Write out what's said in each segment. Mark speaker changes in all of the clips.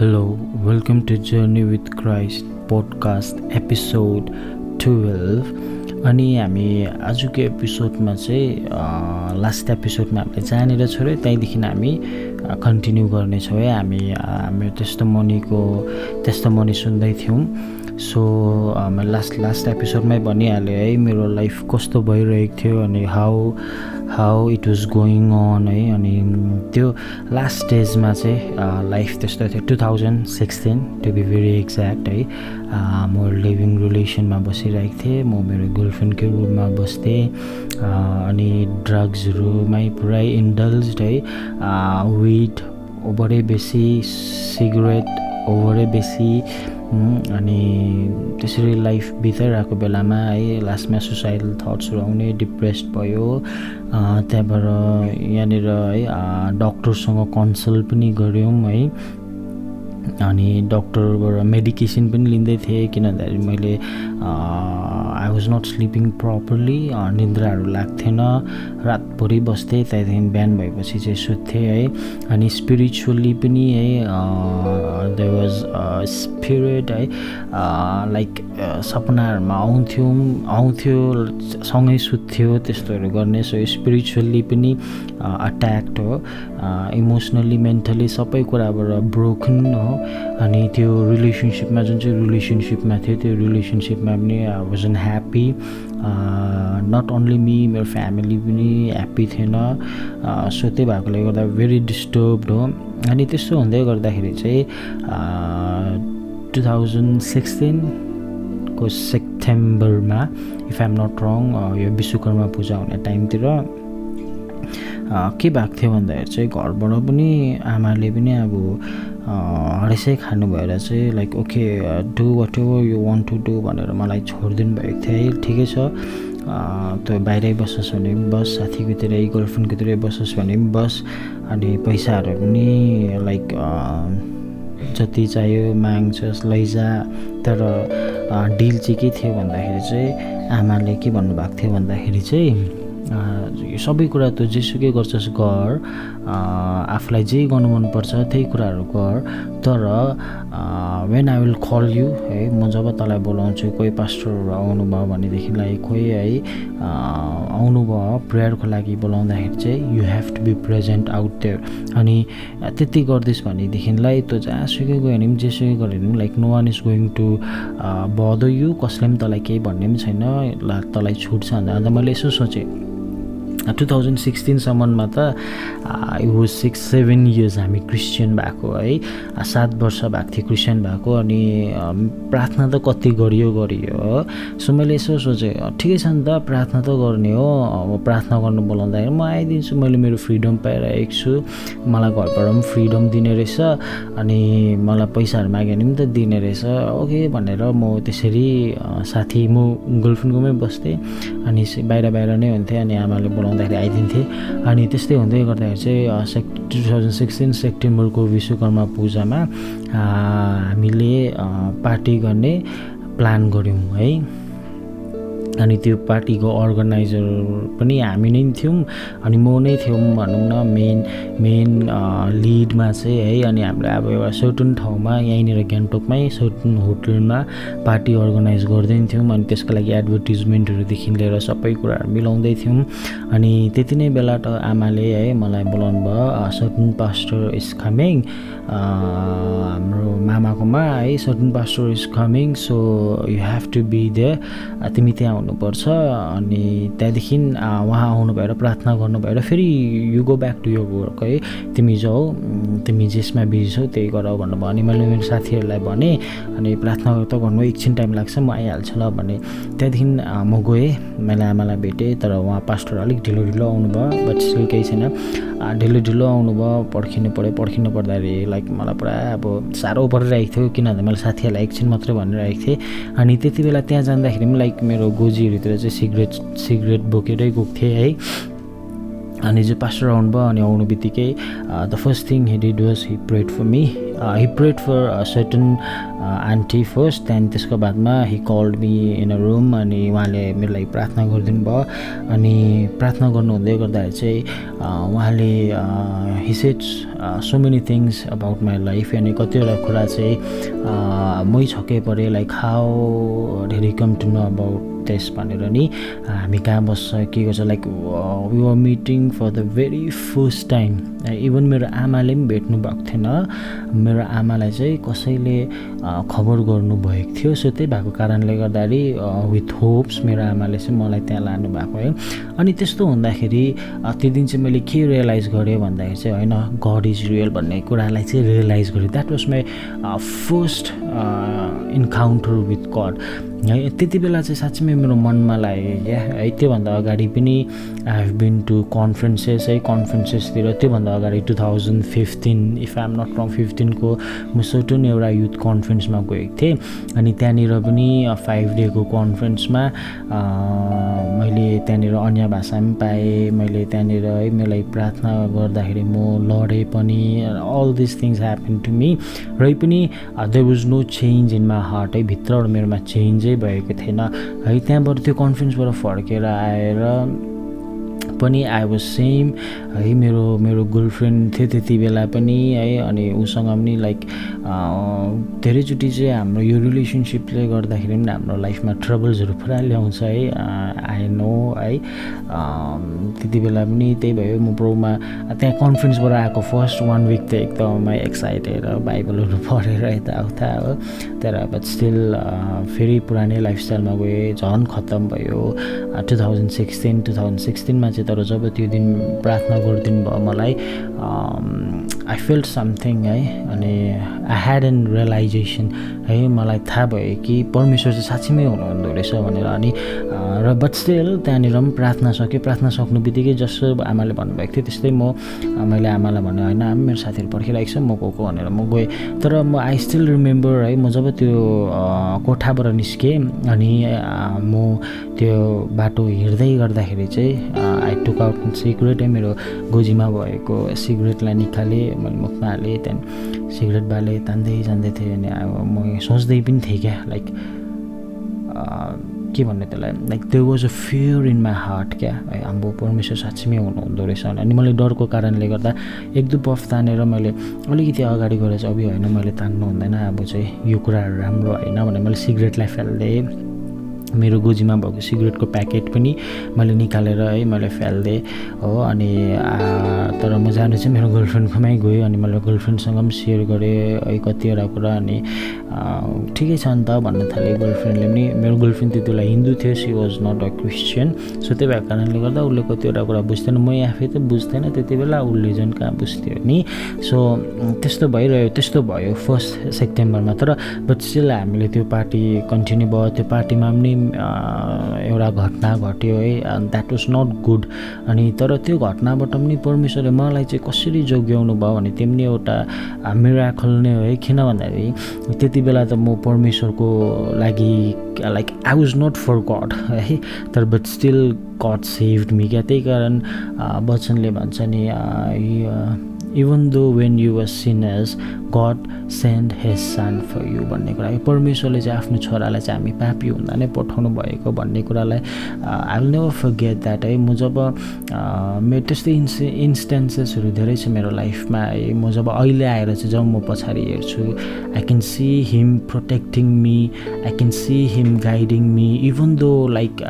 Speaker 1: Hello welcome to journey with Christ podcast episode twelve अनि हामी आजको एपिसोडमा चाहिँ लास्ट एपिसोडमा हामीले जहाँनिर छोड्यो त्यहीँदेखि हामी कन्टिन्यू गर्नेछौँ है। हामी हाम्रो त्यस्तो मनीको त्यस्तो मनी सुन्दै थियौँ सो लास्ट लास्ट एपिसोडमै भनिहालेँ है मेरो लाइफ कस्तो भइरहेको थियो अनि how how it was going on है अनि त्यो लास्ट स्टेजमा चाहिँ लाइफ त्यस्तो थियो two thousand sixteen to be very exact है म लिभिङ रिलेसनमा बसिरहेको थिएँ म मेरो गर्लफ्रेन्डकै रुममा बस्थेँ अनि ड्रग्सहरूमै पुरै इन्डल्ज है विड ओभरै बेसी सिगरेट ओभरै बेसी अनि त्यसरी लाइफ बिताइरहेको बेलामा है लास्टमा सुसाइडल थट्सहरू आउने डिप्रेस्ड भयो। त्यहाँबाट यहाँनिर है डक्टरसँग कन्सल्ट पनि गऱ्यौँ है। अनि डक्टरबाट मेडिकेसन पनि लिँदै थिएँ किन भन्दाखेरि मैले I was not sleeping properly निन्द्राहरू लाग्थेन। रातभरि बस्थेँ त्यहाँदेखि बिहान भएपछि चाहिँ सुत्थेँ है। अनि स्पिरिचुअल्ली पनि है दे वाज स्पिरिट है लाइक सपनाहरूमा आउँथ्यौँ आउँथ्यो सँगै सुत्थ्यो त्यस्तोहरू गर्ने। सो स्पिरिचुअल्ली पनि अट्याक्ड हो। इमोसनल्ली मेन्टली सबै कुराबाट ब्रोकन हो। अनि त्यो रिलेसनसिपमा जुन चाहिँ रिलेसनसिपमा थियो त्यो रिलेसनसिपमा पनि I was an happy not only me मेरो फ्यामिली पनि ह्याप्पी थिएन। सो त्यही भएकोले गर्दा भेरी डिस्टर्ब्ड हो। अनि त्यस्तो हुँदै गर्दाखेरि चाहिँ टु थाउजन्ड सिक्सटिनको सेप्टेम्बरमा इफ आइएम नट रङ यो विश्वकर्मा पूजा हुने टाइमतिर के भएको थियो भन्दाखेरि चाहिँ घरबाट पनि आमाले पनि अब हरेसै खानु भएर चाहिँ like okay do whatever you want to do भनेर मलाई छोडिदिनु भएको थियो है। ठिकै छ। त्यो बाहिरै बसोस् भने पनि बस साथीकोतिरै गर्लफ्रेन्डकोतिरै बसोस् भने पनि बस। अनि पैसाहरू पनि लाइक जति चाहियो माग्छस् लैजा। तर डिल चाहिँ के थियो भन्दाखेरि चाहिँ आमाले के भन्नुभएको थियो भन्दाखेरि चाहिँ सबै कुरा त जेसुकै गर्छस् गर। आफूलाई जे गर्नु मनपर्छ त्यही कुराहरू गर। तर when I will call you है म जब तँलाई बोलाउँछु कोही पास्टरहरू आउनुभयो भनेदेखिलाई कोही है आउनुभयो प्रेयरको लागि बोलाउँदाखेरि चाहिँ you have to be present out there अनि त्यति गर्दैछ भनेदेखिलाई तँ जहाँसुकै गयो भने पनि जेसुकै गऱ्यो भने पनि like no one is going to bother you कसले पनि तँलाई केही भन्ने पनि छैन। तँलाई छुट छ अन्त मैले यसो सोचेँ। टु थाउजन्ड सिक्सटिनसम्ममा त हो सिक्स सेभेन इयर्स हामी क्रिस्चियन भएको है। सात वर्ष भएको थियो क्रिस्चियन भएको अनि प्रार्थना त कति गरियो गरियो सो मैले यसो सोचेँ ठिकै छ नि त प्रार्थना त गर्ने हो। अब प्रार्थना गर्नु बोलाउँदाखेरि म आइदिन्छु मैले मेरो फ्रिडम पाइरहेको छु। मलाई घरबाट पनि फ्रिडम दिने रहेछ अनि मलाई पैसाहरू माग्यो भने पनि त दिने रहेछ। ओके भनेर म त्यसरी साथी म गर्लफ्रेन्डकोमै बस्थेँ अनि बाहिर बाहिर नै हुन्थेँ अनि आमाले बोलाउनु आउँदाखेरि आइदिन्थेँ अनि त्यस्तै हुँदै गर्दाखेरि चाहिँ सेक् टु थाउजन्ड सिक्सटिन सेप्टेम्बरको विश्वकर्मा पूजामा हामीले पार्टी गर्ने प्लान गऱ्यौँ है। अनि त्यो पार्टीको अर्गनाइजर पनि हामी नै थियौँ अनि म नै थियौँ भनौँ न मेन मेन लिडमा चाहिँ है अनि हामीले अब एउटा सर्टन ठाउँमा यहीँनिर गान्तोकमै सर्टन होटलमा पार्टी अर्गनाइज गर्दै थियौँ अनि त्यसको लागि एडभर्टिजमेन्टहरूदेखि लिएर सबै कुराहरू मिलाउँदै थियौँ। अनि त्यति नै बेला त आमाले है मलाई बोलाउनु भयो सर्टन पास्टर इज कमिङ हाम्रो मामाकोमा है certain pastor is coming so you have to be there तिमी त्यहाँ हुनुपर्छ अनि त्यहाँदेखि उहाँ आउनु भएर प्रार्थना गर्नु भएर फेरि यु गो ब्याक टु यो वर्क है। तिमी जाऊ तिमी जेसमा बिजी छौ त्यही गर भन्नुभयो अनि मैले मेरो साथीहरूलाई भने अनि प्रार्थना त गर्नु एकछिन टाइम लाग्छ म आइहाल्छु ल भने। त्यहाँदेखि म गएँ मैले आमालाई भेटेँ तर उहाँ पास्टर अलिक ढिलो ढिलो आउनुभयो बट स्टिल केही छैन। ढिलो ढिलो आउनुभयो पर्खिनु पऱ्यो पर्खिनु पर्दाखेरि लाइक मलाई पुरा अब साह्रो परिरहेको थियो किनभने मैले साथीहरूलाई एकछिन मात्रै भनिरहेको थिएँ। अनि त्यति बेला त्यहाँ जाँदाखेरि पनि लाइक मेरो गोजीहरूतिर चाहिँ सिगरेट सिगरेट बोकेरै गएको थिएँ है। अनि चाहिँ पास्टर आउनुभयो अनि आउनु बित्तिकै the first thing he did was he prayed for me he prayed for certain aunty first त्यहाँदेखि त्यसको बादमा he called me in a room अनि उहाँले मेरो लागि प्रार्थना गरिदिनु भयो। अनि प्रार्थना गर्नु हुँदै गर्दाखेरि चाहिँ उहाँले हिसेट्स so many things about my life अनि कतिवटा कुरा चाहिँ मै छक्कै परेँ लाइक हाउ धेरै कम टु नो अबाउट त्यस भनेर नि हामी कहाँ के गर्छ like we were meeting for the very first time even मेरो आमाले पनि भेट्नु भएको थिएन। मेरो आमालाई चाहिँ कसैले खबर गर्नुभएको थियो सो त्यही भएको कारणले गर्दाखेरि विथ होप्स मेरो आमाले चाहिँ मलाई त्यहाँ लानु भएको है। अनि त्यस्तो हुँदाखेरि त्यो दिन चाहिँ मैले के रियलाइज गरेँ भन्दाखेरि चाहिँ होइन गड इज रियल भन्ने कुरालाई चाहिँ रियलाइज गरेँ। That was my first encounter with God है त्यति बेला चाहिँ साँच्चै मेरो मनमा लाग्यो क्या है त्योभन्दा अगाडि पनि I have been to conferences है कन्फरेन्सेसतिर त्योभन्दा अगाडि two thousand fifteen if I am not wrong फिफ्टिनको म सर्टन एउटा युथ कन्फरेन्समा गएको थिएँ। अनि त्यहाँनिर पनि फाइभ डेको कन्फरेन्समा मैले त्यहाँनिर अन्य भाषा पनि पाएँ। मैले त्यहाँनिर है मलाई प्रार्थना गर्दाखेरि म लडेँ पनि। All this things happen to me र पनि there was no change in my heart है भित्रबाट मेरोमा चेन्जै भएको थिएन। है त्यहाँबाट त्यो कन्फरेन्सबाट फर्केर आएर पनि आई वाज सेम है मेरो मेरो गर्लफ्रेन्ड थियो त्यति बेला पनि है अनि उसँग पनि लाइक धेरैचोटि चाहिँ हाम्रो यो रिलेसनसिपले गर्दाखेरि पनि हाम्रो लाइफमा ट्रबल्सहरू पुरा ल्याउँछ है आई नो है त्यति बेला पनि त्यही भयो म प्रोमा त्यहाँ कन्फरेन्सबाट आएको फर्स्ट वान विक त एकदमै एक्साइटेड बाइबलहरू पढेर यताउता हो। तर बट स्टिल फेरि पुरानै लाइफस्टाइलमा गएँ झन् खत्तम भयो। Two thousand sixteen two thousand सिक्सटिनमा चाहिँ तर जब त्यो दिन प्रार्थना गरिदिनु भयो मलाई आई फिल्ड समथिङ है अनि आई ह्याड एन रियलाइजेसन है मलाई थाहा भयो कि परमेश्वर चाहिँ साँच्चीमै हुनुहुँदो रहेछ भनेर अनि र बट स्टिल त्यहाँनिर पनि प्रार्थना सकेँ प्रार्थना सक्नु बित्तिकै जस्तो आमाले भन्नुभएको थियो त्यस्तै म मैले आमालाई भने होइन आमा मेरो साथीहरू पर्खिरहेको छ म गएको भनेर म गएँ। तर म आई स्टिल रिमेम्बर है म जब त्यो कोठाबाट निस्केँ अनि म त्यो बाटो हिँड्दै गर्दाखेरि चाहिँ आई टुक आउट सिगरेटै मेरो गोजीमा भएको सिगरेटलाई निकालेँ मैले मुखमा हालेँ त्यहाँदेखि सिगरेट बालेँ तान्दै जाँदै थिएँ अनि अब म सोच्दै पनि थिएँ क्या लाइक के भन्ने त्यसलाई? Like there was a fear in my heart क्या? है हाम्रो परमेश्वर साँच्चीमै हुनुहुँदो रहेछ अनि मैले डरको कारणले गर्दा एक दुई पफ तानेर मैले अलिकति अगाडि गएर चाहिँ अब होइन मैले तान्नु हुँदैन। अब चाहिँ यो कुराहरू राम्रो होइन भने मैले सिगरेटलाई फालिदिएँ मेरो गोजीमा भएको सिगरेटको प्याकेट पनि मैले निकालेर है मैले फालिदिएँ हो अनि तर म जानु चाहिँ मेरो गर्लफ्रेन्डकोमै गएँ अनि मैले गर्लफ्रेन्डसँग पनि सेयर गरेँ है कतिवटा कुरा अनि ठिकै छ नि त भन्न थालेँ। गर्लफ्रेन्डले पनि मेरो गर्लफ्रेन्ड त्यति बेला हिन्दू थियो she was not a Christian so त्यही भएको कारणले गर्दा उसले कतिवटा कुरा बुझ्दैन। म आफै त बुझ्दैन त्यति बेला उसले झन् कहाँ बुझ्थ्यो नि? सो त्यस्तो भइरह्यो त्यस्तो भयो फर्स्ट सेप्टेम्बरमा। तर बट स्टिल हामीले त्यो पार्टी कन्टिन्यू भयो। त्यो पार्टीमा पनि एउटा घटना घट्यो है द्याट वाज नट गुड अनि तर त्यो घटनाबाट पनि परमेश्वरले मलाई चाहिँ कसरी जोग्याउनु भयो भने त्यो पनि एउटा मिराकल नै हो है। किन भन्दाखेरि त्यति बेला त म परमेश्वरको लागि like I was not for God है। तर but still God saved me क्या। त्यही कारण वचनले भन्छ नि even though when you were sinners God send has son for you भन्ने कुरा। परमेश्वरले चाहिँ आफ्नो छोरालाई चाहिँ हामी पापी हुँदा नै पठाउनु भएको भन्ने कुरालाई I will never forget that है। म जब मेरो त्यस्तै इन्स इन्स्टेन्सेसहरू धेरै छ मेरो लाइफमा है। म जब अहिले आएर चाहिँ जब म पछाडि हेर्छु I can see him protecting me I can see him guiding me even though like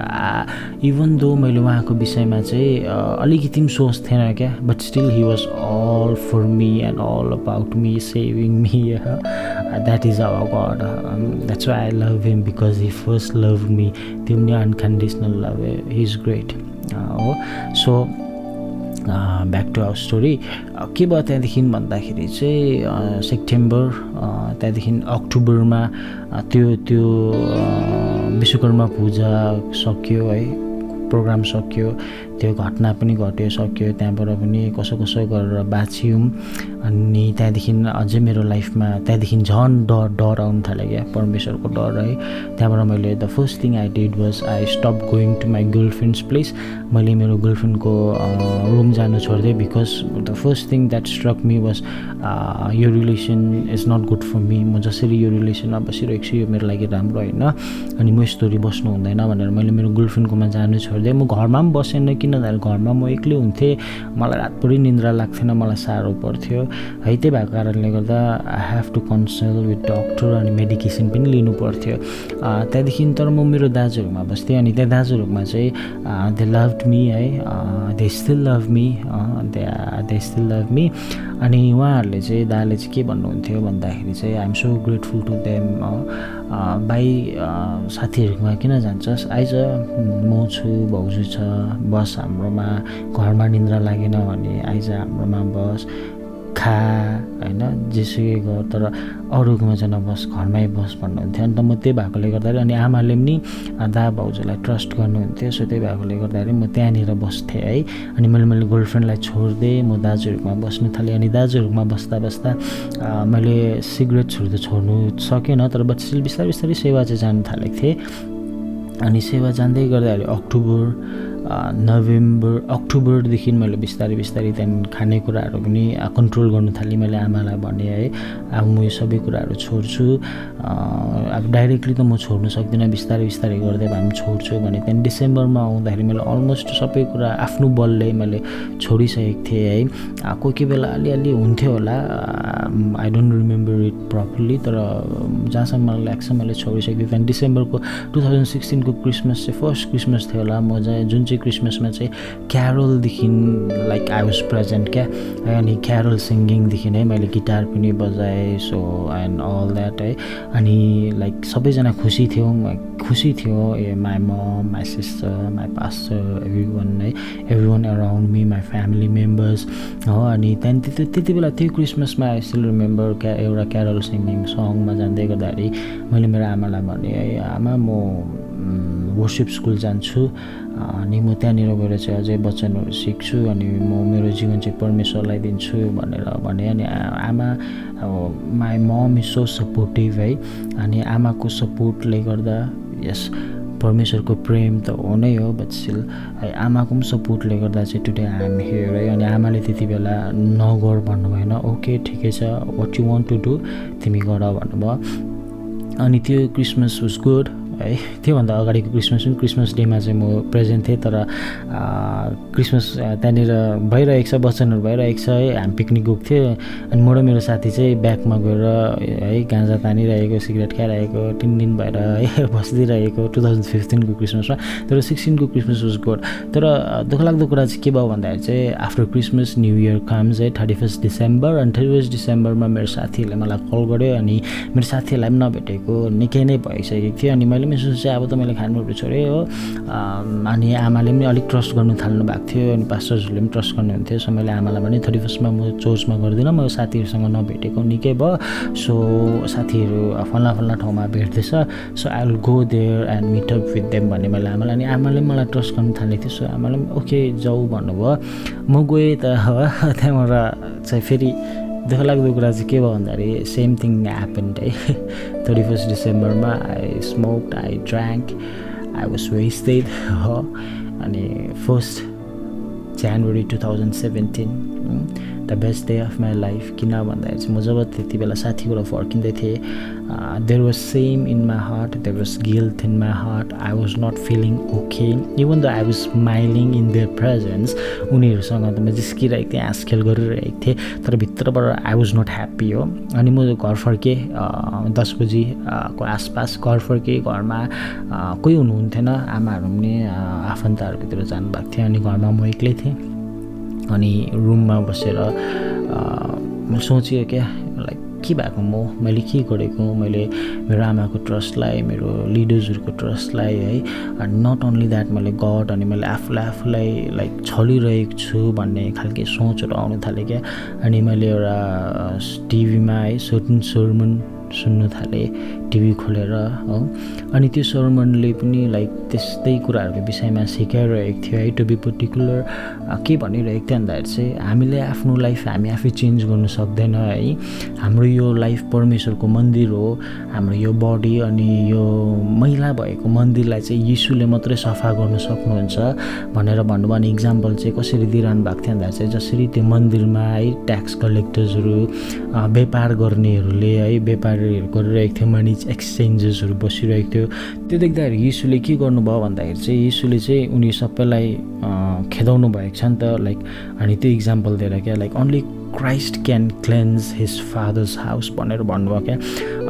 Speaker 1: even though मैले उहाँको विषयमा चाहिँ अलिकति पनि सोच्थेन क्या but still he was all for me and all about me saving me that is our God that's why I love him because he first love me त्यो पनि unconditional love he is great हो so back to our story के भयो त्यहाँदेखि भन्दाखेरि चाहिँ September त्यहाँदेखि अक्टोबरमा त्यो त्यो विश्वकर्मा पूजा सक्यो है प्रोग्राम सक्यो। त्यो घटना पनि घट्यो सक्यो त्यहाँबाट पनि कसो कसो गरेर बाँच्यौँ। अनि त्यहाँदेखि अझै मेरो लाइफमा त्यहाँदेखि झन् डर डर आउनु थाल्यो क्या परमेश्वरको डर है। त्यहाँबाट मैले the first thing I did was I stop going to my girlfriends place मैले मेरो गर्लफ्रेन्डको रुम जानु छोडिदिएँ because the first thing that struck me was यो relation is not good for me म जसरी यो रिलेसनमा बसिरहेको छु यो मेरो लागि राम्रो होइन। अनि म यस्तोरी बस्नु हुँदैन भनेर मैले मेरो गर्लफ्रेन्डकोमा जानु छोडिदिएँ। म घरमा पनि बसेन किन भन्दाखेरि घरमा म एक्लै हुन्थेँ? मलाई रातभरि निन्द्रा लाग्थेन मलाई साह्रो पर्थ्यो। है त्यही भएको कारणले गर्दा I have to consult with doctor अनि मेडिकेसन पनि लिनु पर्थ्यो। त्यहाँदेखि तर म मेरो दाजुहरूमा बस्थेँ अनि त्यहाँ दाजुहरूमा चाहिँ दे लभ मी है। They still love me they still love me अनि उहाँहरूले चाहिँ दाले चाहिँ के भन्नुहुन्थ्यो भन्दाखेरि चाहिँ I'm so grateful to them भाइ साथीहरूकोमा किन जान्छस् आइज म छु भाउजू छ बस हाम्रोमा घरमा निन्द्रा लागेन भने आइज हाम्रोमा बस। खा होइन? जेसुकै गर तर अरूकोमा चाहिँ नबस घरमै बस भन्नुहुन्थ्यो। अन्त म त्यही भएकोले गर्दाखेरि अनि आमाले पनि दा भाउजूलाई ट्रस्ट गर्नुहुन्थ्यो। सो त्यही भएकोले गर्दाखेरि म त्यहाँनिर बस्थेँ है? अनि मैले मैले गर्लफ्रेन्डलाई छोडिदिएँ म दाजुहरूमा बस्नु थालेँ। अनि दाजुहरूमा बस्दा बस्दा मैले सिगरेट्सहरू त छोड्नु सकेन तर बच्चा बिस्तारै बिस्तारै सेवा चाहिँ जानु थालेको थिएँ। अनि सेवा जाँदै गर्दाखेरि अक्टोबर नोभेम्बर अक्टोबरदेखि मैले बिस्तारै बिस्तारै त्यहाँदेखि खानेकुराहरू पनि कन्ट्रोल गर्नु थालेँ मैले आमालाई भने है। अब म यो सबै कुराहरू छोड्छु। अब डाइरेक्टली त म छोड्नु सक्दिनँ बिस्तारै बिस्तारै गर्दै भए पनि छोड्छु भने त्यहाँदेखि डिसेम्बरमा आउँदाखेरि मैले अलमोस्ट सबै कुरा आफ्नो बलले मैले छोडिसकेको थिएँ है। कोही कोही बेला अलिअलि हुन्थ्यो होला। I don't remember it properly तर जहाँसम्म मलाई लाग्छ मैले छोडिसकेको थिएँ। त्यहाँदेखि डिसेम्बरको टु थाउजन्ड सिक्सटिनको क्रिसमस चाहिँ फर्स्ट क्रिसमस थियो होला। म चाहिँ जुन चाहिँ क्रिसमसमा चाहिँ क्यारोलदेखि लाइक आई वाज प्रेजेन्ट क्या? अनि क्यारोल सिङ्गिङदेखि नै मैले गिटार पनि बजाएँ सो एन्ड अल द्याट है? अनि लाइक सबैजना खुसी थियौँ खुसी थियो ए my mom my sister my pastor every one है? Every one around me my family members हो? अनि त्यहाँदेखि त्यति बेला त्यो क्रिसमसमा आई स्टिल रिमेम्बर क्या एउटा क्यारोल सिङ्गिङ सङमा जाँदै गर्दाखेरि मैले मेरो आमालाई भने है आमा म वर्सिप स्कुल जान्छु। अनि म त्यहाँनिर गएर चाहिँ अझै वचनहरू सिक्छु अनि म मेरो जीवन चाहिँ परमेश्वरलाई दिन्छु भनेर भने। अनि आमा अब my mom is so supportive है। अनि आमाको सपोर्टले गर्दा यस परमेश्वरको प्रेम त हो नै हो बट स्टिल है आमाको पनि सपोर्टले गर्दा चाहिँ टुडे आइएम हियर है। अनि आमाले त्यति बेला नगर भन्नुभएन ओके ठिकै छ what you want to do तिमी गर भन्नुभयो। अनि त्यो क्रिसमस वाज गुड है। त्योभन्दा अगाडिको क्रिसमस पनि क्रिसमस डेमा चाहिँ म प्रेजेन्ट थिएँ तर क्रिसमस त्यहाँनिर भइरहेको छ वचनहरू भइरहेको छ है। हामी पिकनिक गएको थियो। अनि म र मेरो साथी चाहिँ ब्याकमा गएर है गाँजा तानिरहेको सिगरेट खाइरहेको तिन दिन भएर है बसिदिइरहेको टु थाउजन्ड फिफ्टिनको क्रिसमसमा तर सिक्सटिनको क्रिसमस वाज गुड। तर दुःखलाग्दो कुरा चाहिँ के भयो भन्दाखेरि चाहिँ after Christmas new year comes है थर्टी फर्स्ट डिसेम्बर अनि थर्टी फर्स्ट डिसेम्बरमा मेरो साथीहरूले मलाई कल गर्यो अनि मेरो साथीहरूलाई पनि नभेटेको निकै नै भइसकेको थियो। अनि मैले पनि सोचेँ अब त मैले खानुहरू छोडेँ हो अनि आमाले पनि अलिक ट्रस्ट गर्नु थाल्नु भएको थियो अनि पास्टर्सहरूले पनि ट्रस्ट गर्नुहुन्थ्यो सो मैले आमालाई भने थर्टी फर्स्टमा म चर्चमा गर्दिनँ। म साथीहरूसँग नभेटेको निकै भयो। सो साथीहरू फल्ना फल्ना ठाउँमा भेट्दैछ। So I will go there and meet up with them भन्ने मैले आमालाई अनि आमाले मलाई ट्रस्ट गर्नु थालेको थियो। सो आमाले ओके जाऊ भन्नुभयो। म गएँ त त्यहाँबाट चाहिँ फेरि दुःखलाग्दो कुरा चाहिँ के भयो भन्दाखेरि सेम थिङ ह्यापन्ड है। थर्टी फर्स्ट डिसेम्बरमा I smoke I drank I was wasted हो। अनि first January two thousand seventeen the best day of my life किन भन्दाखेरि चाहिँ म जब त्यति बेला साथीबाट फर्किँदै थिएँ there was shame in my heart there was guilt in my heart I was not feeling okay even the I was smiling in their presence उनीहरूसँग त म जिस्किरहेको थिएँ हाँस खेल गरिरहेको थिएँ तर भित्रबाट आई वाज नट ह्याप्पी हो। अनि म घर फर्केँ दस बजीको आसपास घर फर्केँ घरमा कोही हुनुहुन्थेन आमाहरू पनि आफन्तहरूकोतिर जानुभएको थियो अनि घरमा म एक्लै थिएँ। अनि रुममा बसेर मैले सोचेँ क्या लाइक के भएको म? मैले के गरेको? मैले मेरो आमाको ट्रस्टलाई मेरो लिडर्सहरूको ट्रस्टलाई है नट ओन्ली द्याट मैले गड अनि मैले आफूलाई आफूलाई लाइक छलिरहेको छु भन्ने खालको सोचहरू आउनु थालेँ क्या। अनि मैले एउटा टिभीमा है सर्टन सर्मन सुन्नु थालेँ टिभी खोलेर हो। अनि त्यो सरमनले पनि लाइक त्यस्तै कुराहरूको विषयमा सिकाइरहेको थियो है। टु बी पर्टिकुलर के भनिरहेको थियो भन्दाखेरि चाहिँ हामीले आफ्नो लाइफ हामी आफै चेन्ज गर्नु सक्दैन है। हाम्रो यो लाइफ परमेश्वरको मन्दिर हो। हाम्रो यो बडी अनि यो मैला भएको मन्दिरलाई चाहिँ यीशुले मात्रै सफा गर्नु सक्नुहुन्छ। भनेर भन्नुभयो। भने इक्जाम्पल चाहिँ कसरी दिइरहनु भएको थियो भन्दा चाहिँ जसरी त्यो मन्दिरमा है ट्याक्स कलेक्टर्सहरू व्यापार गर्नेहरूले है व्यापारीहरू गरिरहेको थियो मनी एक्सचेन्जेसहरू बसिरहेको थियो। त्यो देख्दाखेरि यीशुले के गर्नुभयो भन्दाखेरि चाहिँ यीशुले चाहिँ उनी सबैलाई खेदाउनु भएको छ नि त लाइक अनि त्यो इक्जाम्पल दिएर क्या like only Christ can cleanse his father's house भनेर भन्नुभयो क्या।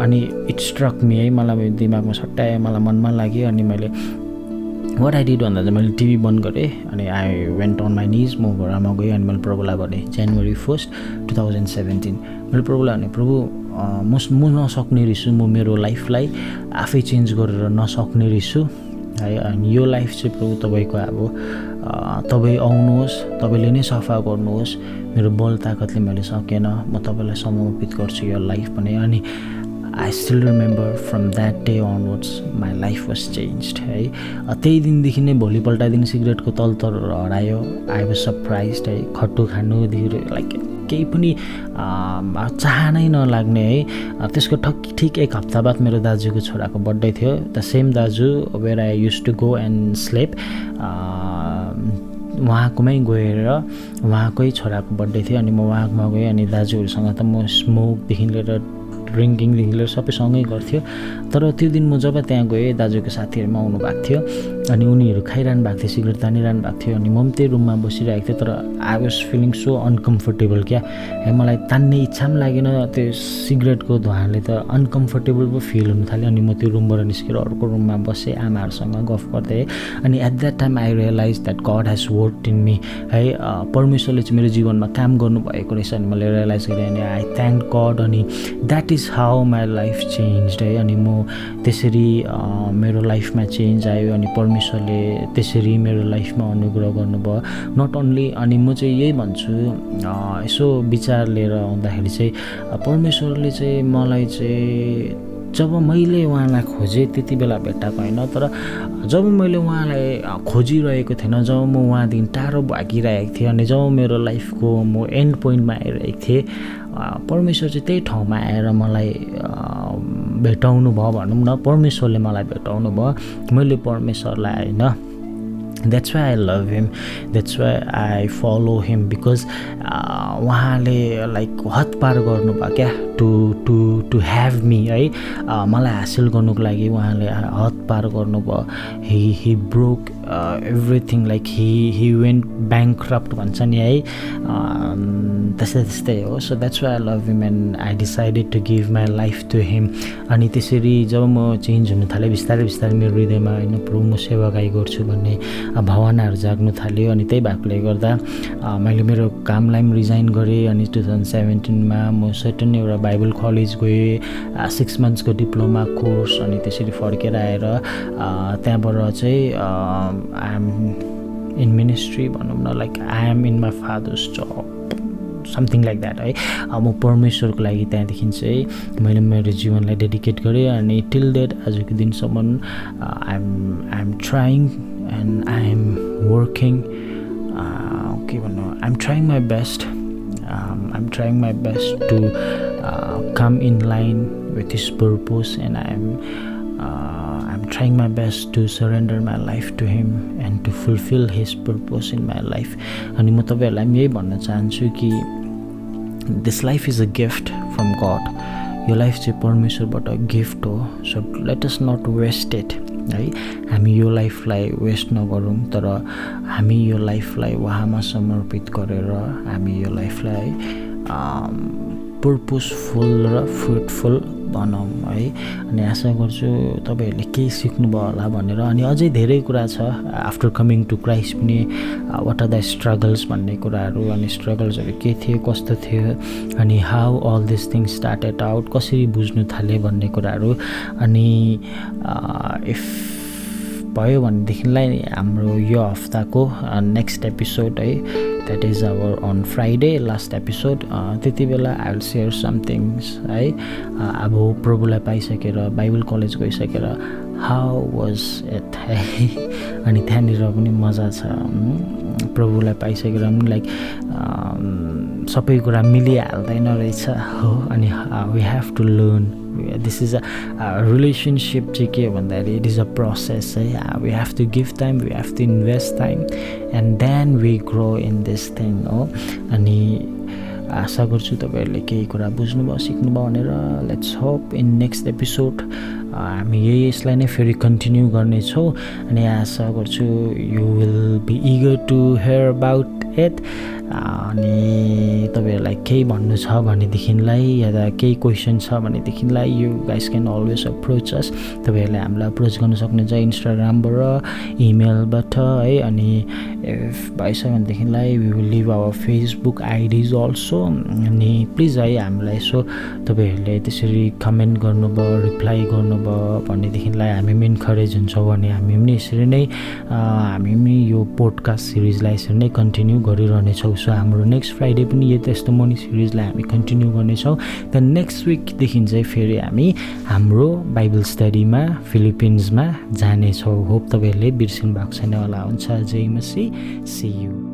Speaker 1: अनि इट स्ट्रक मी है मलाई दिमागमा सट्टायो मलाई मनमा लाग्यो अनि मैले वाट आई डिड भन्दा चाहिँ मैले टिभी बन्द गरेँ अनि आई वेन्ट अन माई निज म घरमा गएँ अनि मैले प्रभुलाई भनेँ January first two thousand seventeen मैले प्रभुलाई भने प्रभु म म नसक्ने रहेछु म मेरो लाइफलाई आफै चेन्ज गरेर नसक्ने रहेछु है। अनि यो लाइफ चाहिँ प्रभु तपाईँको अब तपाईँ आउनुहोस् तपाईँले नै सफा गर्नुहोस्। मेरो बल ताकतले मैले सकेन म तपाईँलाई समर्पित गर्छु यो लाइफ पनि। अनि I still remember from that day onwards my life was change है। त्यही दिनदेखि नै भोलिपल्टदेखि सिगरेटको तलतर हरायो। आई वाज सरप्राइज है। खट्टु खानुदेखि लाइक केही पनि चाहनै नलाग्ने है। त्यसको ठक ठिक एक हप्ता बाद मेरो दाजुको छोराको बर्थडे थियो। द सेम दाजु where I use to go and slept. उहाँकोमै गएर उहाँकै छोराको बर्थडे थियो अनि म उहाँकोमा गएँ अनि दाजुहरूसँग त म स्मोकदेखि लिएर ड्रिङ्किङदेखि लिएर सबै सँगै गर्थ्यो। तर त्यो दिन म जब त्यहाँ गएँ दाजुको साथीहरूमा आउनु भएको थियो। अनि उनीहरू खाइरहनु भएको थियो सिगरेट तानिरहनु भएको थियो अनि म पनि त्यही रुममा बसिरहेको थिएँ तर I was feeling so uncomfortable क्या। मलाई तान्ने इच्छा पनि लागेन त्यो सिगरेटको धुवाले त अनकम्फर्टेबल पो फिल हुनु थाल्यो अनि म त्यो रुमबाट निस्केर अर्को रुममा बसेँ आमाहरूसँग गफ गर्दै। अनि at that time I realise that God has work in me है परमेश्वरले चाहिँ मेरो जीवनमा काम गर्नुभएको रहेछ अनि मैले रियलाइज गरेँ अनि आई थ्याङ्क गड अनि that is how my life change है अनि म त्यसरी मेरो लाइफमा चेन्ज आयो अनि परमेश्वरले त्यसरी मेरो लाइफमा अनुग्रह गर्नुभयो। नट ओन्ली अनि म चाहिँ यही भन्छु यसो विचार लिएर आउँदाखेरि चाहिँ परमेश्वरले चाहिँ मलाई चाहिँ जब मैले उहाँलाई खोजेँ त्यति बेला भेट्टाएको होइन तर जब मैले उहाँलाई खोजिरहेको थिएन जब म उहाँदेखि टाढो भागिरहेको थिएँ अनि जब मेरो लाइफको म एन्ड पोइन्टमा आइरहेको थिएँ परमेश्वर चाहिँ त्यही ठाउँमा आएर मलाई भेटाउनु भयो भनौँ न परमेश्वरले मलाई भेटाउनु भयो। मैले परमेश्वरलाई होइन that's why I love him that's why I follow him because उहाँले लाइक हत पार गर्नुभयो क्या to to to have me है। Uh, मलाई हासिल गर्नुको लागि उहाँले हत पार गर्नुभयो। He he broke everything like he he went bankrupt भन्छ नि है त्यस्तै त्यस्तै हो so that's why I love him and I decided to give my life to him अनि त्यसरी जब म चेन्ज हुनु थालेँ बिस्तारै बिस्तारै मेरो हृदयमा होइन प्रभु म सेवागाई गर्छु भन्ने भावनाहरू जाग्नु थाल्यो अनि त्यही भएकोले गर्दा मैले मेरो कामलाई पनि रिजाइन गरेँ अनि टु थाउजन्ड सेभेन्टिनमा म सर्टन एउटा बाइबल कलेज गएँ सिक्स मन्थ्सको डिप्लोमा कोर्स अनि त्यसरी फर्केर आएर त्यहाँबाट चाहिँ आइएम इन मिनिस्ट्री भनौँ न like I am in my father's job something like that है? म परमेश्वरको लागि त्यहाँदेखि चाहिँ मैले मेरो जीवनलाई डेडिकेट गरेँ अनि टिल डेट आजको दिनसम्म I'm I'm trying and I am working के भन्नु I am trying my best I am trying my best to come in line with his purpose and I am I am trying my best to surrender my life to him and to fulfil his purpose in my life अनि म तपाईँहरूलाई पनि यही भन्न चाहन्छु कि this life is a gift from God यो life चाहिँ परमेश्वरबाट गिफ्ट हो so let us not wasted है? हामी यो लाइफलाई वेस्ट नगरौँ तर हामी यो लाइफलाई उहाँमा समर्पित गरेर हामी यो लाइफलाई पर्पोजफुल र फ्रुटफुल बनाऊँ है? अनि आशा गर्छु तपाईँहरूले केही सिक्नुभयो होला भनेर। अनि अझै धेरै कुरा छ आफ्टर कमिङ टु क्राइस्ट पनि वाट आर द स्ट्रगल्स भन्ने कुराहरू अनि स्ट्रगल्सहरू के थियो कस्तो थियो अनि how all this things started out कसरी बुझ्नु थाल्यो भन्ने कुराहरू। अनि इफ भयो भनेदेखिलाई हाम्रो यो हप्ताको नेक्स्ट एपिसोड है। That is our on Friday last episode त्यति बेला आई विल सेयर समथिङ्स है? अब प्रभुलाई पाइसकेर बाइबल कलेज गइसकेर हाउ वाज एट है? अनि त्यहाँनिर पनि मजा छ प्रभुलाई पाइसकेर पनि लाइक सबै कुरा मिलिहाल्दैन रहेछ हो? अनि we have to learn this is a relationship चाहिँ के भन्दाखेरि इट इज अ प्रोसेस है? We have to give time we have to invest time and then we grow in this thing हो? अनि आशा गर्छु तपाईँहरूले केही कुरा बुझ्नुभयो सिक्नुभयो भनेर let's hope in next episode हामी यही यसलाई नै फेरि कन्टिन्यू गर्नेछौँ अनि आशा गर्छु you will be eager to hear about it अनि तपाईँहरूलाई केही भन्नु छ भनेदेखिलाई या त केही क्वेसन छ भनेदेखिलाई you guys can always approach us तपाईँहरूले हामीलाई अप्रोच गर्न सक्नुहुन्छ इन्स्टाग्रामबाट इमेलबाट है अनि इफ भइसक्यो भनेदेखिलाई we will leave our Facebook IDs also अनि प्लिज है हामीलाई यसो तपाईँहरूले त्यसरी कमेन्ट गर्नुभयो रिप्लाई गर्नुभयो भनेदेखिलाई हामी पनि इन्करेज हुन्छौँ भने हामी पनि यसरी नै हामी पनि यो पोडकास्ट सिरिजलाई यसरी नै कन्टिन्यू गरिरहनेछौँ। सो हाम्रो नेक्स्ट फ्राइडे पनि यो त्यस्तो मनी सिरिजलाई हामी कन्टिन्यू गर्नेछौँ। त नेक्स्ट विकदेखि चाहिँ फेरि हामी हाम्रो बाइबल स्टडीमा फिलिपिन्समा जानेछौँ। होप तपाईँहरूले बिर्सिनु भएको छैन होला। हुन्छ जय मसी सी यु